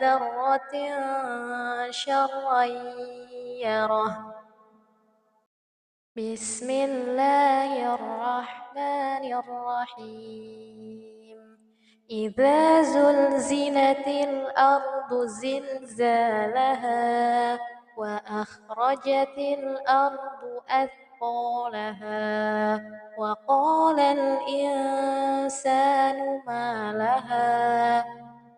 ذرة شرا يره. بسم الله الرحمن الرحيم. إذا زلزلت الأرض زلزالها وأخرجت الأرض أثقالها وقال الإنسان ما لها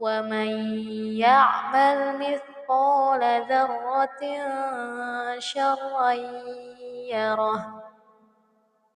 ومن يعمل مثقال ذرة شرا يره